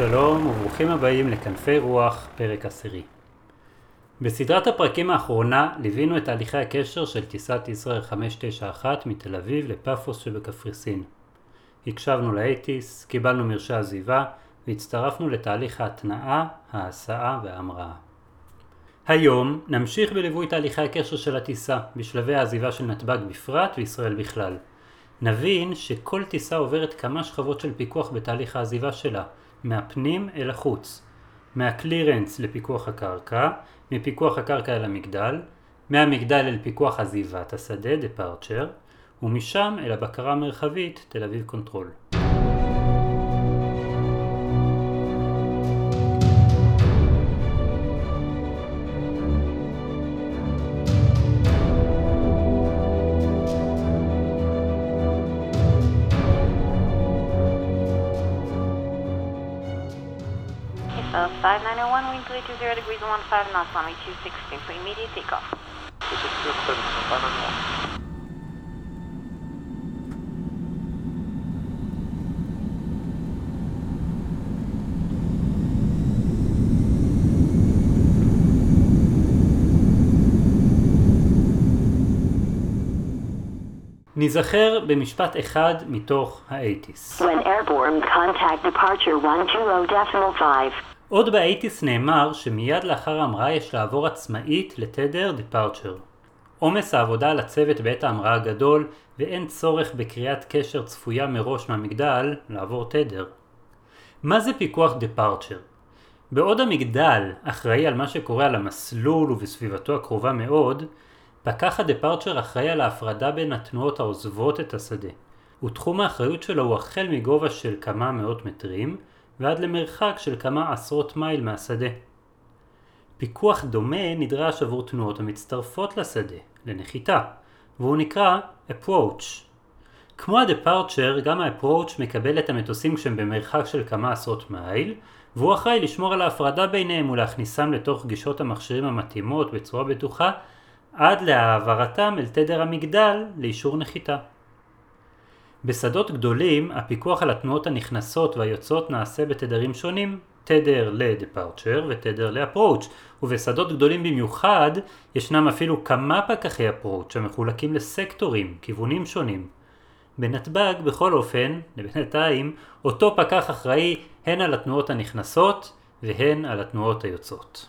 שלום וברוכים הבאים לכנפי רוח, פרק עשירי. בסדרת הפרקים האחרונה ליווינו את תהליכי הקשר של טיסת ישראל 591 מתל אביב לפאפוס שבקפריסין. הקשבנו לאייטיס, קיבלנו מרשי עזיבה והצטרפנו לתהליך ההתנעה, ההסעה וההמראה. היום נמשיך בליווי תהליכי הקשר של הטיסה, בשלבי העזיבה של נתב"ג בפרט וישראל בכלל. נבין שכל טיסה עוברת כמה שכבות של פיקוח בתהליך העזיבה שלה, מהפנים אל החוץ. מה clearance לפיקוח הקרקע, מפיקוח הקרקע אל המגדל, מהמגדל אל פיקוח עזיבת השדה, departure, ומשם אל הבקרה המרחבית, תל אביב control. 5901, wind 320 degrees 15 knots, runway 260 for immediate takeoff. ניזכר במשפט אחד מתוך האייטיס. When airborne, contact departure 120.5. עוד באייטיס נאמר שמיד לאחר ההמראה יש לעבור עצמאית לתדר departure. עומס העבודה על הצוות בעת ההמראה הגדול ואין צורך בקריאת קשר צפויה מראש מהמגדל לעבור תדר. מה זה פיקוח departure? בעוד המגדל אחראי על מה שקורה על המסלול ובסביבתו הקרובה מאוד, פקח הדפרצ'ר אחראי על ההפרדה בין התנועות העוזבות את השדה, ותחום האחריות שלו הוא החל מגובה של כמה מאות מטרים ועד למרחק של כמה עשרות מייל מהשדה. פיקוח דומה נדרש עבור תנועות המצטרפות לשדה, לנחיתה, והוא נקרא approach. כמו הדפרצ'ר, גם ה-approach מקבל את המטוסים כשהם במרחק של כמה עשרות מייל, והוא אחראי לשמור על ההפרדה ביניהם ולהכניסם לתוך גישות המכשירים המתאימות בצורה בטוחה עד להעברתם אל תדר המגדל לאישור נחיתה. בשדות גדולים הפיקוח על התנועות הנכנסות והיוצאות נעשה בתדרים שונים, תדר ל-departure ותדר ל-approach, ובשדות גדולים במיוחד ישנם אפילו כמה פקחי approach המחולקים לסקטורים, כיוונים שונים. בנתב"ג בכל אופן, לבינתיים, אותו פקח אחראי הן על התנועות הנכנסות והן על התנועות היוצאות.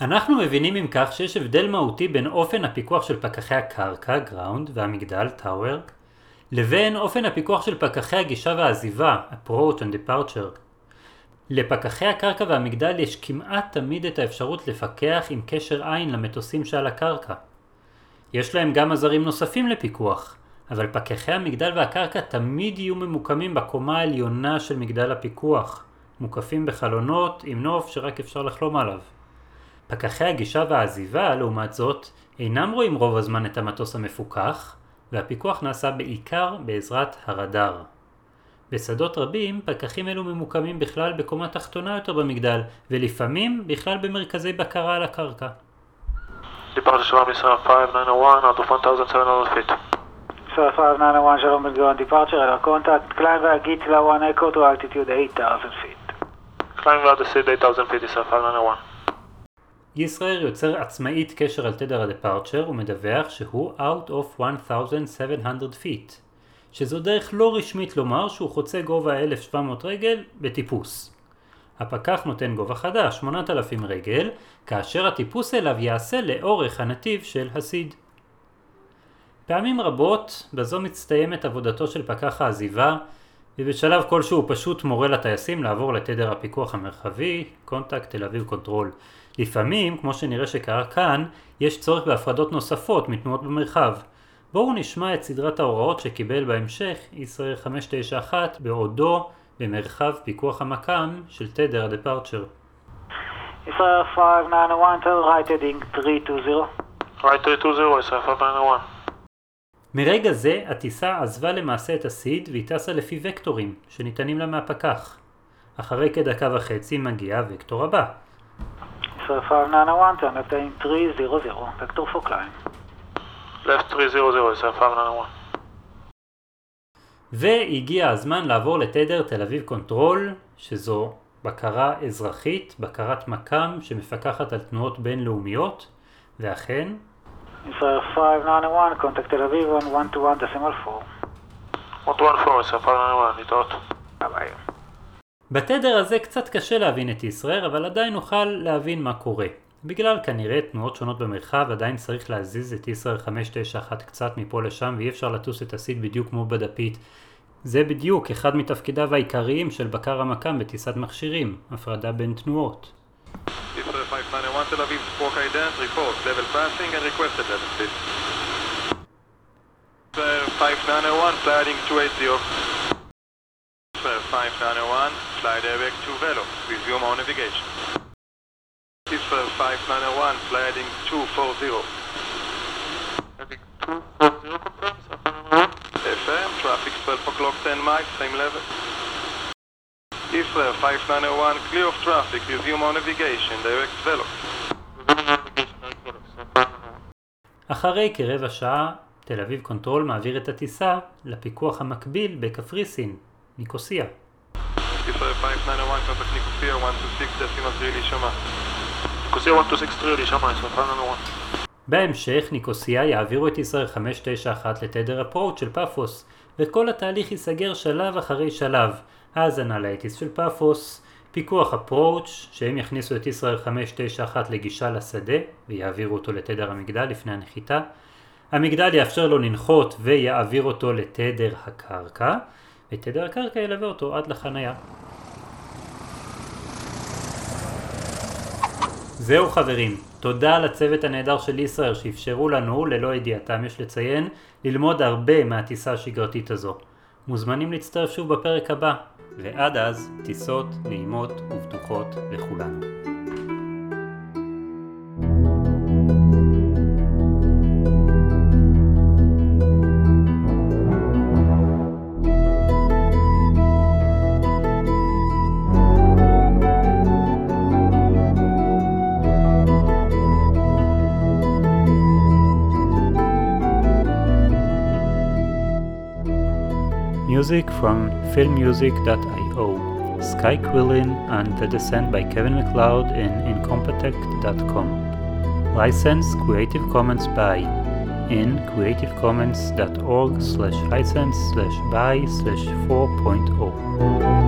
אנחנו מבינים אם כך שיש הבדל מהותי בין אופן הפיקוח של פקחי הקרקע, ground, והמגדל, tower, לבין אופן הפיקוח של פקחי הגישה והעזיבה, approach and departure. לפקחי הקרקע והמגדל יש כמעט תמיד את האפשרות לפקח עם קשר עין למטוסים שעל הקרקע. יש להם גם עזרים נוספים לפיקוח, אבל פקחי המגדל והקרקע תמיד יהיו ממוקמים בקומה העליונה של מגדל הפיקוח, מוקפים בחלונות עם נוף שרק אפשר לחלום עליו. פקחי הגישה והעזיבה, לעומת זאת, אינם רואים רוב הזמן את המטוס המפוקח, והפיקוח נעשה בעיקר בעזרת הרדאר. בשדות רבים, פקחים אלו ממוקמים בכלל בקומה תחתונה יותר במגדל, ולפעמים בכלל במרכזי בקרה על הקרקע. ישראל 591 out of 1700 feet. Sir 5901, שלום בן departure, אלא contact, climb והגיט ל-1 echo to altitude 8,000 feet. Climb ועד הסид 8000 feet ישראל 591. ישראייר יוצר עצמאית קשר על תדר הדפרצ'ר ומדווח שהוא out of 1700 feet, שזו דרך לא רשמית לומר שהוא חוצה גובה 1700 רגל בטיפוס. הפקח נותן גובה חדש, 8000 רגל, כאשר הטיפוס אליו יעשה לאורך הנתיב של ה SID. פעמים רבות בזו מסתיימת עבודתו של פקח העזיבה ובשלב כלשהו הוא פשוט מורה לטייסים לעבור לתדר הפיקוח המרחבי, contact תל אביב control. לפעמים, כמו שנראה שקרה כאן, יש צורך בהפרדות נוספות מתנועות במרחב. בואו נשמע את סדרת ההוראות שקיבל בהמשך ישראל 591 בעודו במרחב פיקוח המקם של תדר הדפרצ'ר. ישראל 5901, tell right heading 320. Right 320 ישראל 591. מרגע זה הטיסה עזבה למעשה את הסיד והיא טסה לפי וקטורים שניתנים לה מהפקח. אחרי כדקה וחצי מגיע הוקטור הבא. ישראל 5901, turn left heading 300, vector for climb. Left 300 ישראייר 591. והגיע הזמן לעבור לתדר תל אביב control, שזו בקרה אזרחית, בקרת מכ"ם שמפקחת על תנועות בינלאומיות, ואכן, ישראייר 591, contact תל אביב on 121 decimal 4. 114, ישראייר 591, להתראות. ביי. בתדר הזה קצת קשה להבין את ישראייר, אבל עדיין נוכל להבין מה קורה. בגלל כנראה תנועות שונות במרחב, עדיין צריך להזיז את ישראר 591 קצת מפה לשם, ואי אפשר לטוס את הסיד בדיוק כמו בדפית. זה בדיוק אחד מתפקידיו העיקריים של בקר המקם בטיסת מכשירים, הפרדה בין תנועות. 591 Tel Aviv, Spoke Ident, report level passing and requested level speed. Sir 591, sliding 280. Sir 591, slide airback to Velo, resume our navigation. This Sir 591, sliding 240. Traffic 240 confirms, FM, traffic 12 o'clock 10 miles, same level. Israel 591, clear of traffic, resume our navigation, direct Velo. אחרי כרבע שעה, תל אביב קונטרול מעביר את הטיסה לפיקוח המקביל בקפריסין, ניקוסיה. ישראל 591, contact ניקוסיה, 126, decimal 3 להישמע. כוסיה 1263, להישמע, ישראל 591. בהמשך ניקוסיה יעבירו את ישראל 591 לתדר הפרוט של פאפוס, וכל התהליך ייסגר שלב אחרי שלב. האזנה לאטיס של פאפוס, פיקוח הפרוץ', שהם יכניסו את ישראל 591 לגישה לשדה, ויעבירו אותו לתדר המגדל לפני הנחיתה. המגדל יאפשר לו לנחות ויעביר אותו לתדר הקרקע, ותדר הקרקע ילווה אותו עד לחנייה. זהו חברים, תודה לצוות הנהדר של ישראל שאפשרו לנו, ללא ידיעתם יש לציין, ללמוד הרבה מהטיסה השגרתית הזו. מוזמנים להצטרף שוב בפרק הבא, ועד אז, טיסות נעימות ובטוחות לכולנו. Music from filmmusic.io, Sky Quillin and The Descent by Kevin McLeod in Incompetech.com. License Creative Commons by in creativecommons.org slash license slash by slash 4.0.